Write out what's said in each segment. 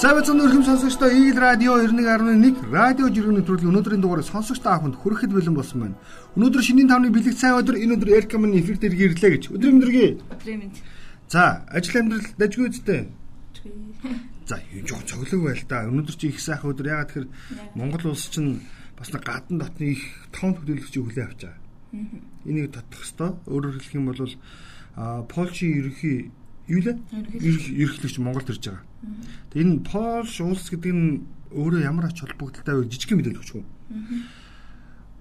Савцсан өргөм сонсогчдоо Игэл радио 91.1 радио жиргэний нэвтрүүлгийн өнөөдрийн дугаарыг сонсогч та бүхэнд хүрэхэд бэлэн болсон байна. Өнөөдөр шинийн тавны бэлэг сайн өдөр энэ өдөр Эркамын эфирт иргэлээ гэж. Өдрийн мэндэргий. Өдрийн мэнд. За, ажил амьдрал дажгүй үстэй. За, юу жоох цоглог байл та. Өнөөдөр чи их сайхан өдөр. Ягаад тэгэхээр Монгол улс чинь бас нэг гадна дотны их том төлөөлөгчийг хүлээн авч байгаа. Энийг тодох хэвээр. Өөрөөр хэлэх юм бол а Польшийн ерөнхий юу лээ? Ерөнхийлөгч Монголд ирж байгаа. Тэгээ энэ Польш улс гэдэг нь өөрөө ямар ач холбогдолтой вэ? Жижиг мэдээлэл өгч хүн.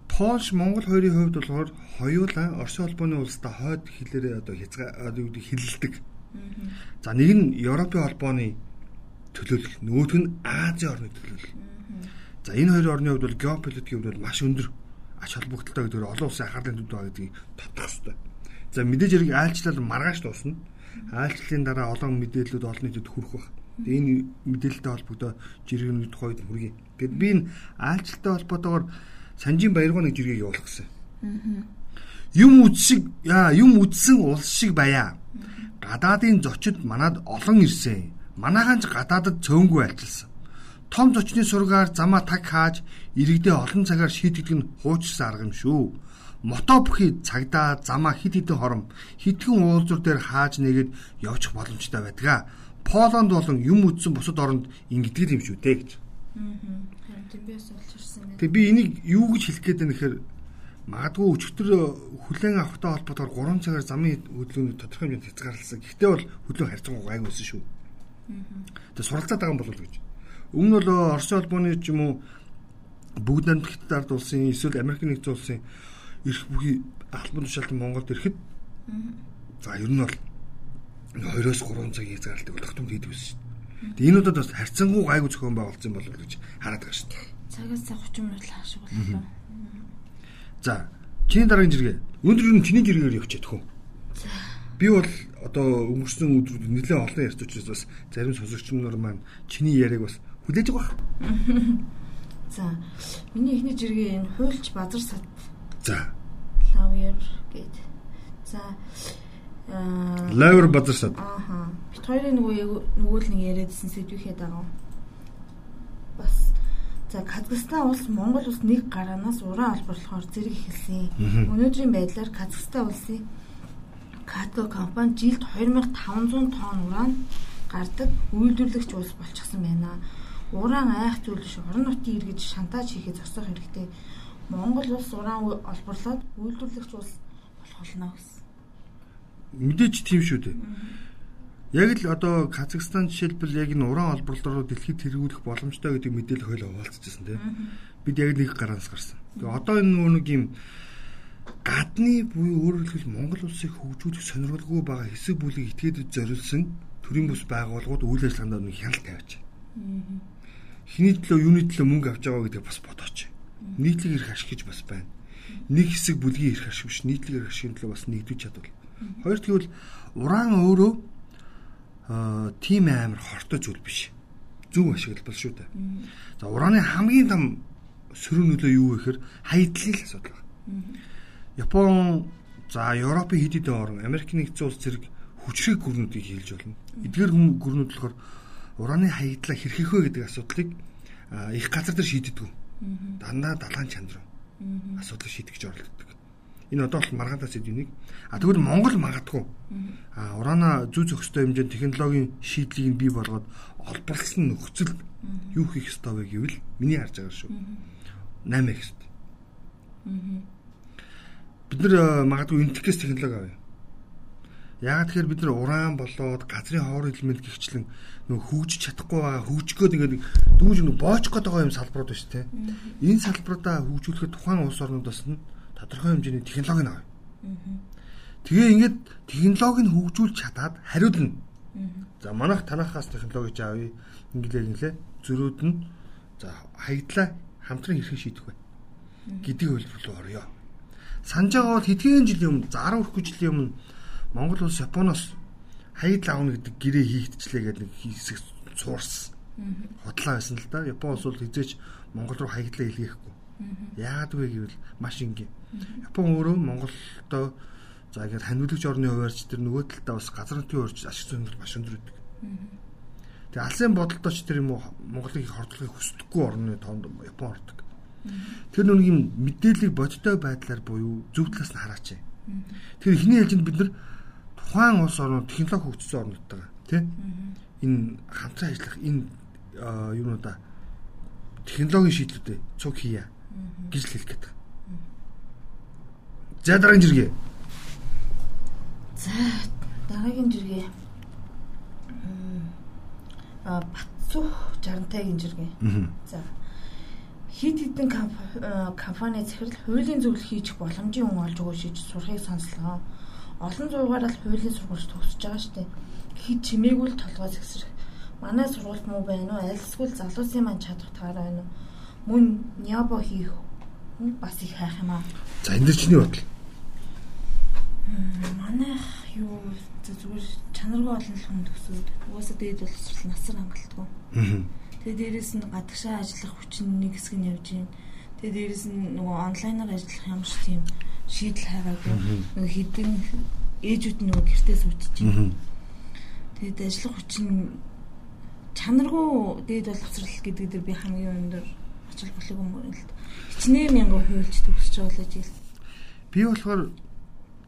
Польш Монгол хоёрын хувьд болохоор хоёулаа Орос улбооны улстай хойд хэлээрээ одоо хязгаар хэлэлдэг. За нэг нь Европын холбооны төлөөлөл, нөгөөх нь Азийн орны төлөөлөл. За энэ хоёр орны хувьд бол геополитикийн хувьд бол маш өндөр ач холбогдолтой гэдэг олон улсын анхаарлын төвд байгаа гэдгийг тодтох хэрэгтэй. За мэдээж хэрэг айлчлал маргааш дуусна айлчлалын дараа олон мэдээллүүд олон нийтэд хүрэх баг. Энэ мэдээлэлтэй холбогдоо жиргэний тухайд хүргэе. Тэгэд би энэ айлчлалтай холбоотойгоор Санжийн баяргаа нэг жиргээ явуулах гэсэн. Юм үдшиг яа юм үдсэн улс шиг баяа. Гадаадын зочид манад олон ирсэн. Манайхан ч гадаадд цөөнгүй альчилсан. Том зочны сургаар замаа таг хааж иргэдээ олон цагаар шийдэгдэх нь хуучсан арга юм шүү мото бүхий цагдаа замаа хит хитэн хором хитгэн уулзуур дээр хааж нэгэд явчих боломжтой байдаг. Полонд болон юм үдсэн бусад оронд ингэдэг юм шүү дээ гэж. Тэг би энийг юу гэж хэлэх гээд байна гэхээр магадгүй өчтөр хүлэн авахтай холбоотойгоор 3 цагаар замын хөдөлгөөний тодорхой хэмжээнд хязгаарласан. Гэхдээ бол хөдөлгөөн харьцангуй гайгүйсэн шүү. Тэг суралцаад байгаа юм болов уу гэж. Өмнө нь бол Орос улбооны ч юм уу бүгд найрамдагчдад ард улсын эсвэл Америк нэгдсэн улсын ирэх бүхий албан тушаалтан Монголд ирэхэд за ер нь бол 2-оос 3 цагийн хязгаарлалтыг тогтмол хийдэг байсан шүү дээ. Тэгээ энэ удаад бас харьцангуй гайгүй зохион байгуулсан болов гэж хараад байгаа шүү дээ. Цагаас цаг 30 минут л хаашиг боллоо. За, чиний дараагийн жиргээ. Өнөөдөр нь чиний жиргээр явчихад хөө. За. Би бол одоо өнгөрсөн өдрүүд нэлээд олон ярьж учраас бас зарим сонсогч нар маань чиний яриаг бас хүлээж байгаа. За, миний эхний жиргээ энэ хуульч базар За. Лавер гээд. За Лавер бадарсад. Ааха. Бид хоёрын нөгөө нөгөө л нэг яриадсэн сэдвийнхээ дагав. Бас за Казахстан улс Монгол улс нэг гараанаас уран албарлахаар зэрэг эхэлсэн. Өнөөдрийн байдлаар Казахстан улсын Катко компани жилд 2500 тонн уран гардаг үйлдвэрлэгч улс болчихсон байна. Уран айх зүйл биш орон нутгийн иргэж шантаж хийхэд зогсоох хэрэгтэй Монгол улс уран олборлоод үйлдвэрлэгч улс болох болно гэсэн. Мэдээж тийм шүү дээ. Яг л одоо Казахстан жишээлбэл яг энэ уран олборлолоор дэлхийд тэргүүлэх боломжтой гэдэг мэдээлэл хойлоо хуваалцчихсан тийм. Бид яг нэг гараас гарсан. Тэгээ одоо энэ нэг юм гадны буюу өөрөөр хэлбэл Монгол улсыг хөгжүүлэх сонирхолгүй байгаа хэсэг бүлийг этгээд зориулсан төрийн бус байгууллагууд үйл ажиллагаанд нэг хяналт тавьж. Хиний төлөө юуны төлөө мөнгө авч байгаа гэдэг бас бодооч нийтлэг эрх ашиг гэж бас байна. Нэг хэсэг бүлгийн эрх ашиг биш нийтлэг эрх ашигын төлөө бас нэгдэж чадвал. Хоёр тэгвэл уран өөрөө аа тийм амар хортой зүйл биш. Зөв ашиглал шүү дээ. За ураны хамгийн том сөрөг нөлөө юу вэ гэхээр хайдлын асуудал байна. Япон за Европын хэд хэдэн орн Америк нэгдсэн улс зэрэг хүчрэг гүрнүүдийг хийлж болно. Эдгээр гүрнүүд болохоор ураны хаядлаа хэрхэх вэ гэдэг асуудлыг их газар дээр шийддэг дандаа далайн чанд руу асуудал шийдэж оролддог. Энэ одоо бол маргаантаас эднийг а тэгвэл Монгол магадгүй а урана зүй зохистой хэмжээнд технологийн шийдлийг бий болгоод олборлсон нөхцөл юу хийх ёстой вэ гэвэл миний харж байгаа шүү. 8 их ёстой. Бид нар магадгүй интекс технологи авъя. Яг тэгэхээр бид нар уран болоод газрын ховор элемент гихчлэн нөх хөгжиж чадахгүй байгаа хөгжгөөд ингээд дүүж нэг бооч гээд байгаа юм салбарууд байна шүү дээ. Энэ салбаруудаа хөгжүүлэхэд тухайн улс орнуудаас нь тодорхой хэмжээний технологи авъя. Тэгээ ингээд технологиг нь хөгжүүлж чадаад хариулна. За манайх танахаас технологи ч авъя. Инглээ инглээ зөрүүд нь за хаягдлаа хамтран хэрхэн шийдэх вэ гэдэг хөлбөр рүү орё. Санаж байгаа бол хэдхэн жилийн өмнө 10 хүрэх жилийн өмнө Монгол улс Японоос хаягдл аавна гэдэг гэрээ хийгдчихлээ гэдэг нэг хэсэг суурсан. Хотлоо байсан л да. Япон улс бол хизээч Монгол руу хаягдлаа илгээхгүй. Яагаад вэ гэвэл маш энгийн. Япон өөрөө Монголдоо за ингээд ханиулагч орны хуваарч тэр нөгөө талдаа бас газар нутгийн хуваарч ашиг сонирхол маш өндөр байдаг. Тэгээ алсын бодолдооч тэр юм уу Монголыг хордлохыг хүсдэггүй орны тоонд Япон ордог. Тэр нүг юм мэдээллийг бодтой байдлаар буюу зөв талаас нь хараач. Тэр ихний ээлжинд бид нар тухайн улс орнууд технологи хөгжсөн орнуудтайгаа тий энэ хамтран ажиллах энэ юунуудаа технологийн шийдлүүдэд цуг хийя гэж хэлэх гээд. За дараагийн жиргээ. За дараагийн жиргээ. А Батцух 60-тайгийн жиргээ. За хит хитэн компани захирал хуулийн зөвлөл хийж боломжийн хүн олж өгөө шийдэж сурахыг сонслоо. Олон зургаараа л хуулийн сургууль төгсөж байгаа шүү дээ. Хит чимээгүй л толгой зэгсрэх. Манай сургуульд муу байна уу? Эсвэл залуусын маань чадах таар байна уу? Мөн нябо хийх бас их хайх юм аа. За энэ чиний бодол. Манайх юу зүгээр чанаргүй олон хүн төгсөөд угаасаа дээд боловсрол насар хангалтгүй. Тэгээ дээрэс нь гадагшаа ажиллах хүчин нэг хэсэг нь явж байна. Тэгээ дээрэс нь нөгөө онлайнаар ажиллах юм шиг тийм шийдэл хараагүй. Нөгөө хідэн ээжүүд нөгөө гэртээ суудчих чинь. Тэгээд ажиллах хүчин чанаргүй дээд боловсрал гэдэг дээр би хамгийн өндөр очил бүлэг юм л да. Хичнээн мянган хуульч төгсөж байгаа л ажил. Би болохоор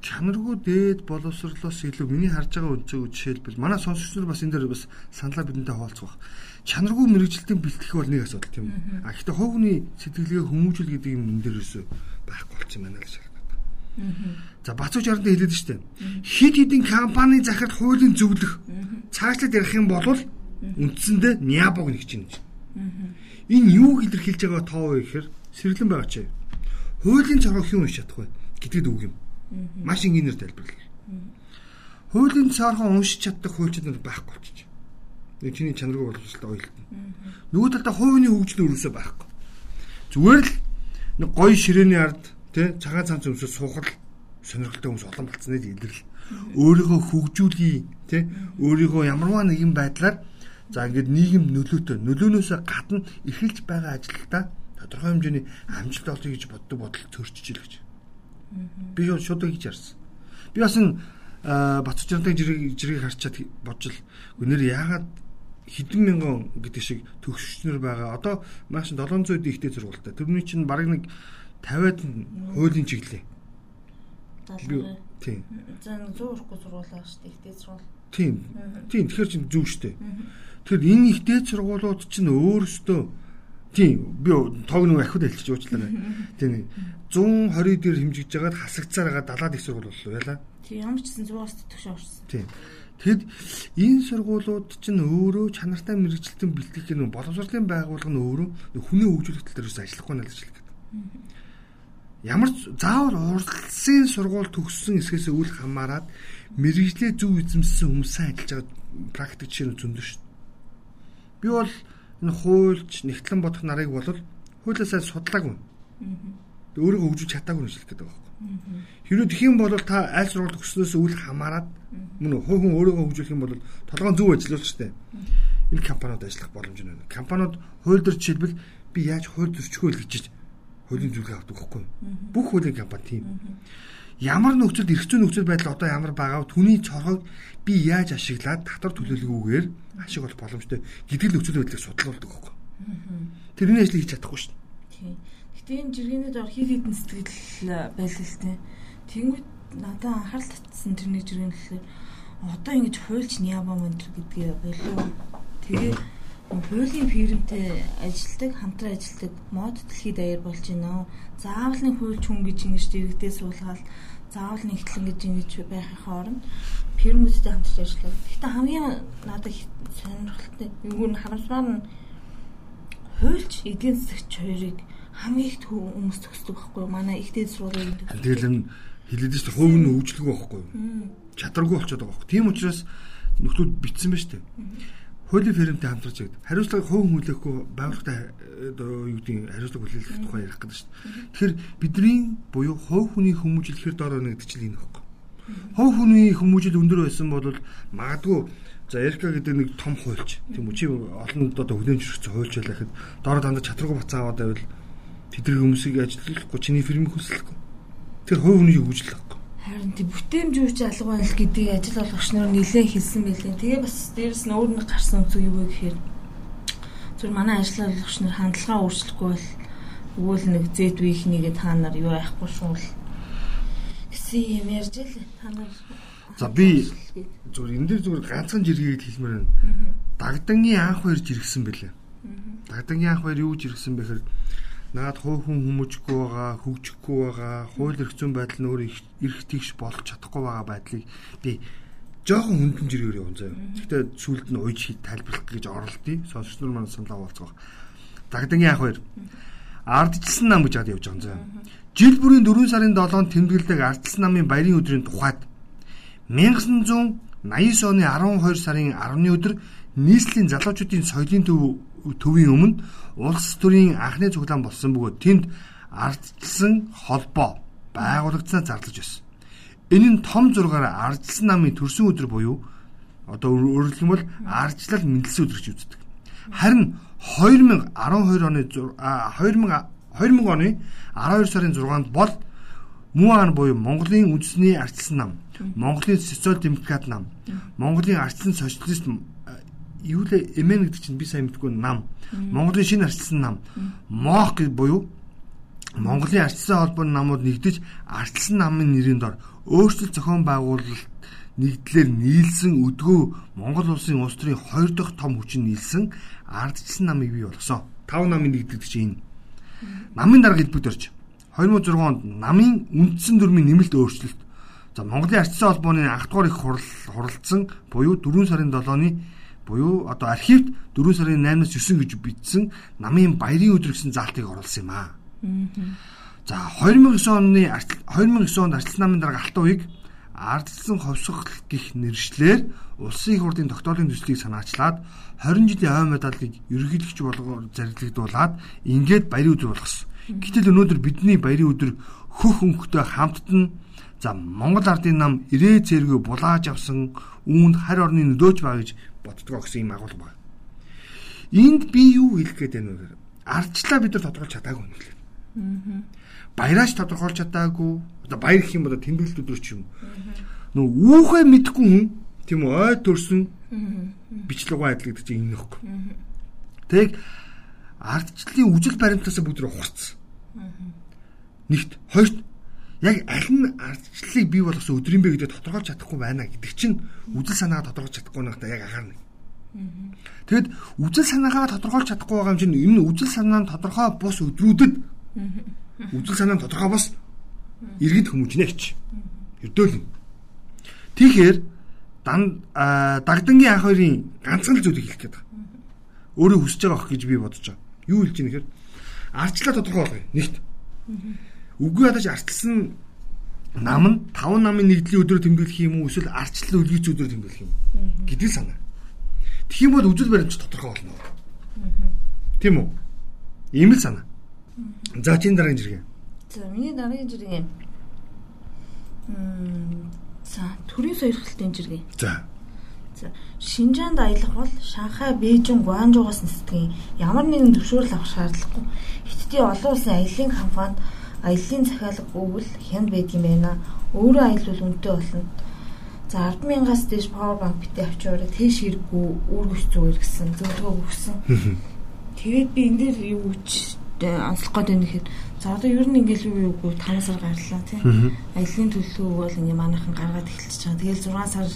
чанаргүй дээд боловсрлоос илүү миний харж байгаа үнцэг жишээлбэл манай сонсогч нар бас энэ дээр бас саналаа бидэнтэй хуваалцах чанаргүй мэрэгжилтийн бэлтгэх бол нэг асуудал тийм үү. А гэхдээ хувийн сэтгэлгээ хүмүүжүүл гэдэг юм энэ дээрээс байхгүй болчихсон байна гэж. За бацууч ард хэлээд штэ. Хид хидийн компани захирал хуулийн зөвлөх цаашлаад ярих юм бол үндсэндээ нябог нэгж байна. Энэ юу илэрхийлж байгаа тоо вэ гэхээр сэргэлэн байгаа чи. Хуулийн цоргоо хэн уншиж чадахгүй гэдгэд үг юм. Маш энгийнээр тайлбарлаа. Хуулийн цоргоо уншиж чаддаг хуульчид нар байхгүй болчих нэг чиний чанаргүй боловсролтой ойлтно. Нөгөө талдаа хувийн хөгжил өрөөсөө байхгүй. Зүгээр л нэг гоё ширээний ард тий цагаан цанц өмсөж суухал сонирхолтой хүмүүс олон болцсны илэрл. Өөрийгөө хөгжүүлгий тий өөрийгөө ямарваа нэгэн байдлаар за ингээд нийгэм нөлөөтэй нөлөөнөөсөө гадна эрхэлж байгаа ажилдаа тодорхой хэмжээний амжилт олъё гэж боддог бодол төрчиж ил гэж. Би шууд гэж ярьсан. Би бас энэ Батцчрантын жирийг жирийг харчаад бодж л өнөр яагаад хэдэн мянган гэдэг шиг төгсчнөр байгаа. Одоо маш 700 ихтэй зургуултай. Тэрний чинь бараг нэг 50-аад хуулийн чиглэлээ. Тийм. За 100 хүрэхгүй зургуулаа шүү дээ. Ихтэй зургуул. Тийм. Тийм. Тэгэхээр чинь зөв шүү дээ. Тэгэхээр энэ ихтэй зургуулууд чинь өөрөөсөө тийм би тоог нэг ахиуд хэлчих уучлаарай. Тийм. 120 дээр хэмжигдэж байгаад хасагцаар байгаа 70-аад их сургууль боллоо яла. Тийм. Ямар ч гэсэн 100-аас төш орсон. Тийм. Тэгэд энэ сургуулиуд чинь өөрөө чанартай мэрэгчлэлтэн бэлтгэх гэх боловсролын байгууллага нь өөрөө хүний хөгжүүлэх тал дээр ажиллахгүй надад хэлэх гэдэг. Ямар заавар урлагийн сургууль төгссөн эсгээс үл хамааран мэрэгжлээ зөв эзэмссэн хүмүүсийн ажиллаж байгаа практик чинь зөндөө шүү дээ. Би бол энэ хуульч нэгтлэн бодох нарыг бол хуулиасаа судлаагүй. Өөрийгөө хөгжүүлж чадаагүй гэж хэлэх гэдэг байна. Хэрвээ тэгэх юм бол та аль сургууль төгснөөс үл хамааран мөн хувь хүн өөрийгөө хөгжүүлэх юм бол толгойн зөв ажиллуулж штэ. Энэ компаниуд ажиллах боломж нь байна. Компаниуд хууль төр жишээлбэл би яаж хууль зөрчихөө л гэж хуулийн зүйлгээ авдаг байхгүй. Бүх хуулийн компани тийм. Ямар нөхцөлд эрх зүйн нөхцөл байдал одоо ямар байгаа түүний цоргойг би яаж ашиглаад татвар төлөвлөгөөгөөр ашиг болох боломжтой гэдэг нөхцөл байдлыг судлуулдаг байхгүй. Тэрний ажлыг хийж чадахгүй шүү дээ. Гэтэ энэ жиргэний дор хит хитэн сэтгэл байлаа л тээ. Тэнгүүд надад анхаарал татсан тэрний жиргэн гэхээр одоо ингэж хуульч Ниаба мандр гэдгээ болов. Тэгээ хуулийн фирмтэй ажилдаг, хамтран ажилдаг мод дэлхийд даяар болж байна. Заавал нэг хуульч хүн гэж ингэж дэрэгдээ суулгаад заавал нэгтлэн гэж ингэж байхын хооронд фирмүүдтэй хамтарч ажиллав. Гэхдээ хамгийн надад сонирхолтой юу нь харамсмаар нь хуульч эдийн засагч хоёрыг хамгийн их хүмүүс төгсдөг байхгүй манай их дээд сургуулийн тэгэл энэ хэлээд шүү хувь нь хөгжлөг байхгүй чадваргүй болчиход байгаа байхгүй тийм учраас нөхдүүд битсэн ба штэ хуулийн фермтэй хамтарч байд хариуцлагыг хувь хүлээхгүй байгууллагатай юу гэдэг хариуцлага хүлээх тухай ярих гэдэг шүү тэгэхээр бидний буюу хувь хүний хүмүүжлэхээр доор чинь энэ байхгүй хувь хүний хүмүүжил өндөр байсан бол магадгүй За Эрка гэдэг нэг том хуульч тийм үү? Чи олон одоо хүлээмж өргөцсөн хуульч байлаа гэхэд доор дандаа чадваргүй бацаа аваад байвал тэдний хүмүүсийг ажиллахгүй чиний фирмийг хүслэхгүй. Тэр хувь хүний хөгжил байхгүй. Харин тий бүтээмжүүч алга байл гэдгийг ажил олгогч нар нэлээд хэлсэн байлээ. Тэгээ бас дээрэс нь өөр нэг гарсан үгүй юу гэхээр зөв манай ажил олгогч нар хандлагаа өөрчлөхгүй бол өгөөл нэг зэт вихнийгээ та нар юу яахгүй шүү л гэсэн юм ярьж л та нар За би зүгээр энэ дээр зүгээр ганцхан жиргээд хэлмээр байна. Дагдангийн анх хоёр жиргсэн бэлээ. Дагдангийн анх хоёр юу жиргсэн бэхээр наад хуу хүн хүмүүжгүй байгаа, хөгжихгүй байгаа, хууль эрх зүйн байдал нь өөр эрх тэгш болох чадахгүй байгаа байдлыг би жоохон хөндлөн жиргээр явна заяа. Гэхдээ сүлд нь уйж тайлбарлах гэж оролдъё. Сонсогч нар маань саналаа болцгоо. Дагдангийн анх хоёр ардчилсан нам гэж хад явж байгаа юм заяа. Жил бүрийн 4 сарын 7-нд тэмдэглэдэг ардчилсан намын баярын өдрийн тухайд 1989 оны 12 сарын 10-ны өдөр нийслэлийн залуучуудын соёлын төв төвийн өмнө улс төрийн анхны цуглаан болсон бөгөөд тэнд ардчилсан холбоо байгуулагдсанаа зарлаж байсан. Энэ нь том зургаар ардчилсан намын төрсөн өдөр буюу одоо бол ардчлал мэндэлсэн өдөр гэж үздэг. Харин 2012 оны 2000 2000 оны 12 сарын 6-нд бол Муан буюу Монголын үндэсний ардчилсан нам Монголын социал демократ нам, Монголын ардсан социалист юу лээ? Эмэн гэдэг чинь би сайн мэдгүй нам, Монголын шинэ ардсан нам, МОХ гэж буюу Монголын ардсан холбооны намууд нэгдэж ардсан намын нэрийн дор өөрчлөлт зохион байгуулалт нэгдлэр нийлсэн өдгөө Монгол улсын улс төрийн хоёр дахь том хүчин нийлсэн ардчилсан намыг бий болгосон. Тав намын нэгдэгдэж энэ. Намын дарга хэлбэгт орж 2006 онд намын үндсэн дүрмийн нэмэлт өөрчлөлт. За Монголын ардчсан холбооны анх дугаар их хурал хуралдсан буюу 4 сарын 7-ны буюу одоо архивт 4 сарын 8-аас 9 гэж бичсэн намын баярын өдөр гэсэн заалтыг оруулсан юм аа. За 2009 оны 2009 онд ардчсан намын дарга алтан уяг ардчсан ховсгол гих нэршлэр улсын их хурлын тогтоолын төслийг санаачлаад 20 жилийн ой медалыг ерөнхийлөгч болгоор зарилгадуулаад ингээд баярын өдөр болгосон. Гэтэл өнөөдөр бидний баярын өдөр хөх өнгөтэй хамттан За Монгол ардын нам ирээ зэрэгөө булааж авсан үүнд харь орны нөлөөж байгаа гэж боддгоо гэсэн юм агуулга байна. Энд би юу хэлэх гээд байна вэ? Ардчлаа бид нар тодорхойлж чадаагүй юм лээ. Аа. Баяраач тодорхойлж чадаагүй. Одоо баяр гэх юм бол тэмдэглэл өдөр ч юм. Нөө үүхэ мэдгүй хүн тийм үү ой төрсөн бичлэг адил гэдэг чинь энэ нөхгүй. Тэг ардчлалын үжил баримтаас бүгд ухарцсан. Нэгт хоёрт яг аль нь ардчлалыг бий болгосон өдрийн бэ гэдэг тодорхойлж чадахгүй байна гэдэг чинь үжил санаагаа тодорхойлж чадахгүй нэг та яг анхаарна. Тэгэд үжил санаагаа тодорхойлж чадахгүй байгаа юм чинь энэ үжил санаа нь тодорхой бус өдрүүдэд үжил санаа нь тодорхой бус иргэд хүмүүжнэ гэж. Ердөөлнө. Тэгэхээр дан дагдангийн анх хоёрын ганцхан л зүйлийг хэлэх гээд байгаа. Өөрөө хүсэж байгаа ах гэж би бодож байгаа. Юу хэлж ийм нэхэр арчлаа тодорхой болгоё. Нэгт. Үгүй ядаж арчилсан нам нь таван намын нэгдлийн өдрөөр тэмдэглэх юм уу эсвэл арчлал үлгийц өдрөөр тэмдэглэх юм гэдэг санаа. Тэгэх юм бол үжил баримт тодорхой болно. Тийм үү? Ийм л санаа. За чинь дараагийн жиргээ. За миний дараагийн жиргээ. Мм за төрийн сойрхолтын жиргээ. За. За Шинжаанд аялах бол Шанхай, Бээжин, Гуанчжуугаас нисдгийн ямар нэгэн зөвшөөрөл авах шаардлагагүй. Хятадын олон улсын аяллаа компанид аяллаа захиалга өгвөл хянд байдаг юм байна. Өөрөө аялал үнэтэй болно. За 100000-аас дээш power bank битээ авчиороо тийш хэрэггүй үүргэж зүгээр гэсэн зөвлөгөө өгсөн. Тэгээд би энэ дээр юу ч онцлох гээд байна гэхэд за одоо ер нь ингээл юу юугүй 5 сар гарлаа тий. Аяллаа төлөвлөгөө бол ингээ манайхан гаргаад эхэлчихэж байгаа. Тэгэл 6 сар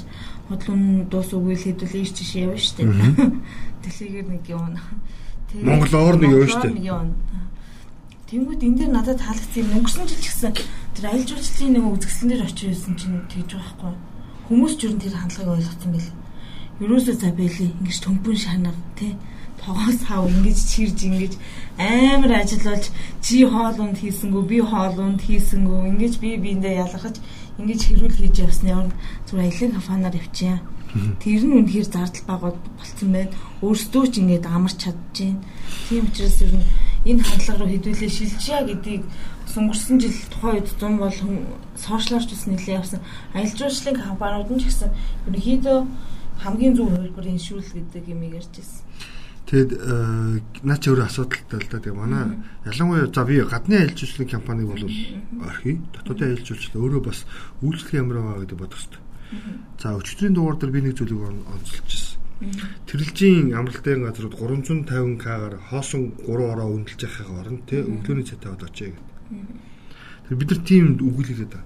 худлын дуус үгүй л хэдүүл ийш тийш явна штэ. Дэлхийгээр нэг явна. Монгол оор нэг явна штэ. Тэнгүүд энэ дээр надад таалагдсан юм. Өнгөрсөн жил ч гэсэн тэр аялал жуулчлалын нэг үзэсгэлэн дээр очиж байсан чинь тэгж байхгүй. Хүмүүс ч юу тэр хандлагыг ойлгосон байл. Ерөөсөө за байли. Ингиж төмпөн шанаар тий тогоос хав ингэж чирж ингэж амар ажиллаж чи хоолунд хийсэнгүү би хоолунд хийсэнгүү ингэж би биэндээ ялгаж ингэж хэрүүл хийж явсны орн зүгээр аялын компаниар явчихъя. Тэр нь үнэхээр зардал багууд болцсон байна. Өөрсдөө ч ингэж амарч чадчихээн. Тийм учраас ер нь энэ хандлага руу хэдүүлээ шилжиж гэдгийг өнгөрсөн жил тухайн үед 100 бол сошиалорч ус нэлээ явсан. Аялал жуулчлалын компаниуд нь ч гэсэн ерөнхийдөө хамгийн зөв хөлбөрийн шүүл гэдэг юм ярьж ирсэн. Тэгэд э, наа чи өөрөө асуудалтай л да. Тэгээ манай ялангуяа за би гадны аялал жуулчлалын компаниг бол орхи дотоодын аялал жуулчлал өөрөө бас үйлчлэх ямар байгаа гэдэг бодох хэрэгтэй. За өчигдрийн дугаар дээр би нэг зүйлийг онцолж. Тэрэлжийн амралтын газрууд 350к-гаар хоосон 3 ороо үнэлж байхаа орно тий өглөөний таваад очие гэдэг. Тэр бид нар тийм үгүүлээд байгаа.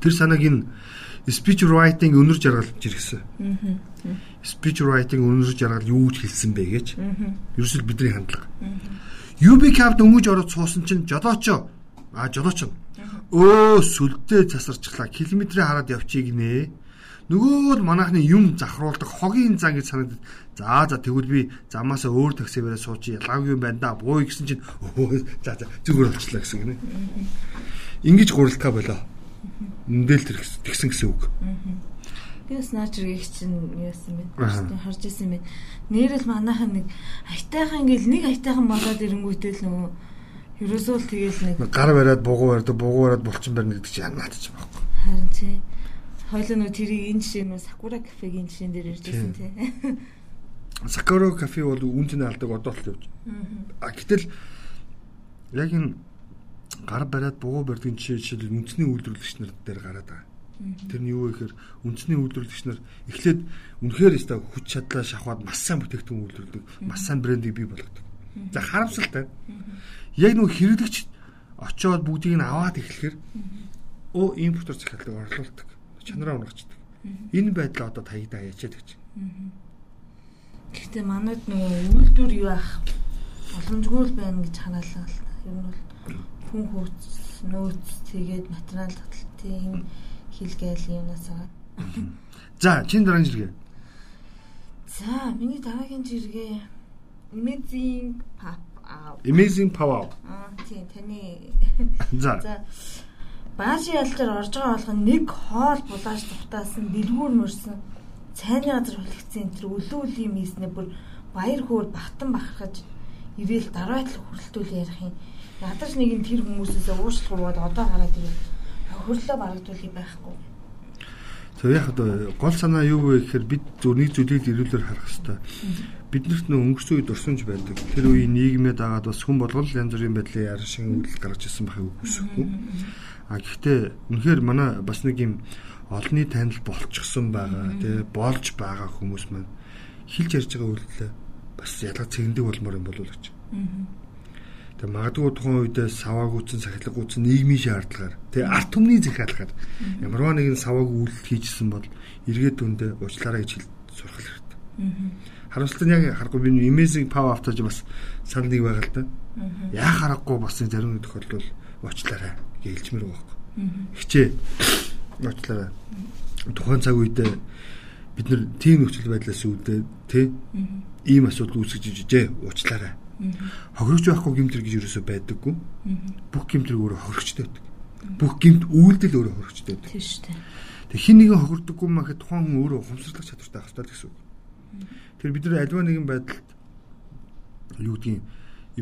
Тэр санааг энэ speech writing өнөр жаргалж иргэсэн. Speech writing өнөр жаргал юу гэж хэлсэн бэ гэж. Ерөөсөл бидний хандлага. UB camp дөнгөж ороод суусан чинь жолоочо. А жолооч нь. Өө сүлдээ засарчлаа. Километрээ хараад явчих гинэ. Нөгөө л манайхны юм захруулдаг хогийн зан гэж санагдав. За за тэгвэл би замаасаа өөр таксивэрээ сууч ялгаагүй юм байна да. Бууй гэсэн чинь за за зүгээр болчлаа гэсэн гинэ. Ингиж гуралтаа болоо мэдээлэл тэгсэн гэсэн үг. Би бас наач иргэх чинь яасан бэ? Харж ирсэн бэ. Нэрэл манайхан нэг айтайхан ингээл нэг айтайхан болоод ирэнгүүтэй л нөгөө ерөөсөө л тэгээл нэг гар бариад бугуу барьдаг, бугуу бариад булчин барьна гэдэг чинь янаад ч байхгүй. Харин тий. Хойлоо нөгөө тэрийг энэ жишээ нь Сакура кафегийн жишээн дээр байсан тий. Сакура кафе бол үнцний алдаг одоо л явж. А гэтэл яг энэ гар бариад бугуу барьдгийн жишээ жишээл үндэсний үйлдвэрлэгч нар дээр гараад байгаа. Тэр нь юу вэ гэхээр үндэсний үйлдвэрлэгч нар эхлээд үнэхээр өстой хүч чадлаа шахаад маш сайн бүтээгдэхүүн үйлдвэрлэдэг, маш сайн брендийг бий болгодог. За харамсалтай. Яг нөгөө хэрэглэгч очиод бүгдийг нь аваад эхлэхээр өө импортер захиалдаг орлуулдаг. Чанараа унгачдаг. Энэ байдлаа одоо таягдаа ячаад гэж. Гэхдээ манайд нөгөө үйлдвэр юу ах боломжгүй л байна гэж хараалаа. Ер нь бол хүн хөөц нөөц тэгээд материал таталтын хилгээл юунаас аваад. За, чин дараагийн жиргээ. За, миний дараагийн жиргээ Amazing Pop. Amazing Power. Аа, тийм таны. За. За. Бааши ялтар орж байгаа болгон нэг хоол булааж тухтаасан дэлгүүр мөрсөн цайны газар хүлэгцэн тэр өлөөлийн миснэ бүр баяр хөөр бахтан бахархаж ирээл дараатлах хүрэлтүүл ярих юм Ядаж нэг нь тэр хүмүүсээс уушлах бод одоо хараад ирээ. Хөрлөө барагдуулъя байхгүй. За яг одоо гол санаа юу вэ гэхээр бид зөвний зүйлийг ирүүлэр харах хэрэгтэй. Биднэрт нөө өнгөрсөн үед дурсамж байдаг. Тэр үеийн нийгмээ дагаад бас хүн болгол янз бүрийн байдлын яар шиг үйлдэл гаргаж ирсэн байхыг үгүйсэхгүй. А гэхдээ үнэхээр манай бас нэг юм олонний танил болчихсон байгаа тий болж байгаа хүмүүс маань хилж ярьж байгаа үйлдэлээ бас ялга цэгэндэг болмоор юм болов уу гэж. Тэг магадгүй тухайн үедээ саваагүйцэн сахилгагүйцэн нийгмийн шаардлагаар тэг арт түмний захиалгаар ямарваа нэгэн саваагүй үйлдэл хийжсэн бол эргээд дүндээ уучлаарай гэж хэл сурах хэрэгтэй. Харамсалтай яг харахгүй би amazing power автаж бас санал нэг байгаа л да. Яа харахгүй бас зарим тохиолдол уучлаарай гэж хэлчмээр байгаа байхгүй. Хичээ уучлаарай. Тухайн цаг үедээ бид нар тийм нөхцөл байдлаас үүдээ тий ийм асуудал үүсгэж ижээ уучлаарай Хохирогч байхгүй гимтэр гэж юусоо байдаггүй. Бүх гимтэр өөрөө хохирогчтой байдаг. Бүх гимт үйлдэл өөрөө хохирогчтой байдаг. Тийм шүү дээ. Тэг хин нэгэн хохирдоггүй махад тухайн хүн өөрөө ухамсарлах чадвартай байх хэрэгтэй гэсэн үг. Тэр бид нар альва нэгэн байдалд юу гэдгийг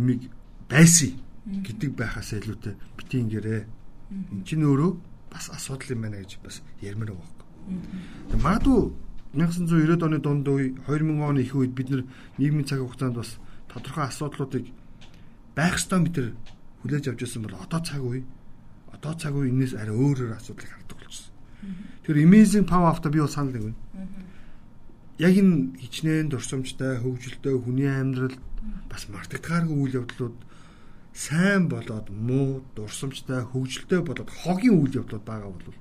имийг байсан гэдэг байхаас илүүтэй бити ингэрээ. Энд чинь өөрөө бас асуудал юм байна гэж бас ярмаар байгаа юм. Магадгүй 1990-ад оны дунд үе 2000 оны их үед бид нийгмийн цаг хугацаанд бас тодорхой асуудлуудыг байх ёстой мэтэр хүлээж авч ирсэн бол одоо цаг үе одоо цаг үе энэс арай өөрөөр асуудлыг хардаг болчихсон. Тэр amazing power after би бол санал нэг байна. Яг энэ хичнээн дурсамжтай, хөвгөлтэй хүний амьдрал бас мартагдгааргүй үйл явдлууд сайн болоод муу, дурсамжтай, хөвгөлтэй болоод хогийн үйл явдлууд байгаа бол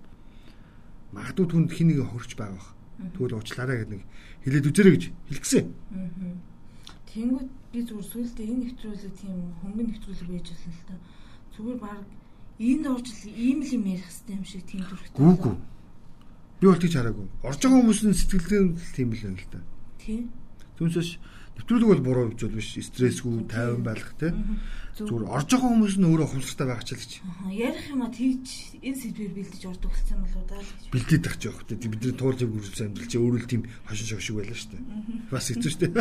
магадгүй түнд хин нэг хорч байгаа. Тэгвэл уучлаарай гэдэг нэг хэлээд үзэрэй гэж хэлгсэн. Тэнгүүд би зүгээр сүултээ энэ нэвтрүүлэг тийм хөнгөн нэвтрүүлэг байж болно л та. Зүгээр баг энд орж ийм л юм ярих хэрэгтэй юм шиг тийм дүрхтэй. Гүүгүй. Би бол тийч хараагүй. Орж байгаа хүмүүсийн сэтгэлдээ тийм л юм л та. Тийм. Түүнээс нэвтрүүлэг бол буруу бол биш. Стрессгүй, тайван байх те. Зүгээр орж байгаа хүмүүс нь өөрөө ухамсартай байх ч л гэж. Ярих юм а тийж энэ сэдвээр бэлдэж ордог болсон юм болоо даа гэж. Бэлдээд тах жоох те. Бидний туулж өгсөн амьдрал чи өөрөө л тийм хошин шог шиг байлаа шүү дээ. Бас хэцүү шүү дээ.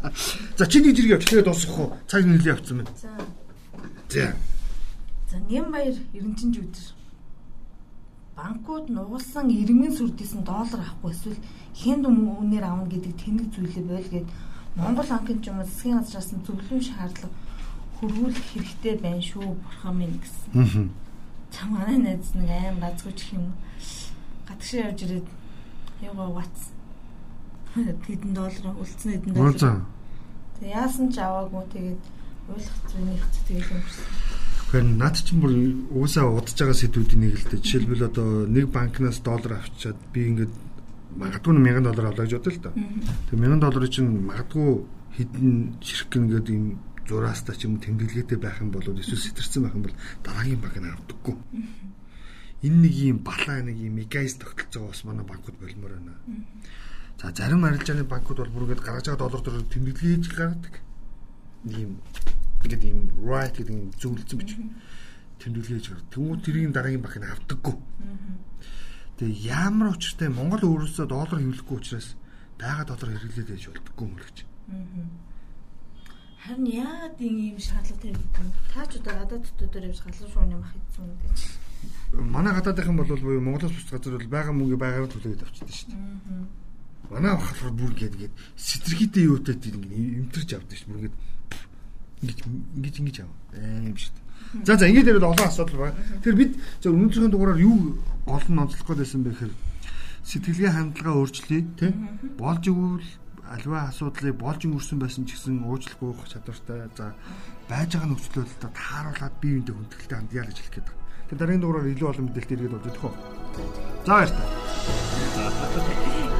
За чи нэг зэрэг явж тэгээд дуусгах уу? Цаг нэлээ явцсан байна. За. За. За Нямбаяр Эренчинж өдөр банкуд нугалсан иргэн сүрдээсэн доллар авахгүй эсвэл хэнд үнээр авна гэдэг тэнэг зүйлээ бойл гээд Монгол ангийн ч юм уу засгийн газраас нь зөвлөм шаардлага хөрвүүлэх хэрэгтэй байна шүү бурхан минь гэсэн. За манай найз нэг аим газгүйч юм. Гадагшаа явж ирээд ягаа ватс. Хэдэн доллар үлдсэн хэдэн доллар. Тэг яасан ч аваагүй тэгээд ойлгох зүйлийнх тэгээд өнгөрсөн. Тэгэхээр над чинь бүр уусаа удаж байгаа сэдвүүдийн нэг л дээ. Жишээлбэл одоо нэг банкнаас доллар авчиад би ингээд магадгүй 1000 доллар авлаа гэж бодлоо л доо. Тэг 1000 долларыг чинь магадгүй хэдэн ширхгэн гэдэг юм зураастаа ч юм тэмдэглэгээтэй байх юм бол эсвэл сэтэрсэн байх юм бол дараагийн банк нь авдаггүй. Энэ нэг юм балаа нэг юм мегайз тогтолцоо бас манай банкуд болмоор байна. За зарим арилжааны банкуд бол бүргээд гаргаж байгаа доллар төр тэмдэглэгээ хийж гаргадаг. Ийм ингээд ийм right гэдэг юм зөвлөсөн бич тэмдэглэгээ хийж гаргадаг. Тэнгүүд тэрийн дараагийн банк нь авдаггүй. Тэгээ ямар учиртай Монгол өөрөөсөө доллар хэвлэхгүй учраас байгаа доллар хэрэглээд байж юм л гэж. Харин яагаад ийм шаардлага тавьдаг вэ? Та ч одоо гадаад төтөдөр явж галан шууны мах хийсэн юм гэж. Манай гадаадынхан бол буюу Монголоос бус газар бол байгаа мөнгө байгаар төлөөд авчдаг шүү дээ. Манай болохоор бүр гээд сэтэрхийдээ юутай тийм имтэрч авдаг шүү. Бүр ингээд ингэж ингэж аа. Аа юм шүү. За за ингэж яриад олон асуудал байна. Тэгэхээр бид зөв өнөөдрийн дугаараар юу олон онцлох гэсэн бэ гэхээр сэтгэлгээ хандлага өөрчлөе тий болж игүүл альва асуудлыг болж өнгөрсөн байсан ч гэсэн уучлах уух чадвартай за байж байгаа нөхцөл байдлаа тааруулаад бие биендээ хүндэтгэлтэй хандъя гэж хэлэх гээд байна. Тэгэхээр дараагийн дугаараар илүү олон мэдээлэл иргэд болж өгөх үү. За баярлалаа.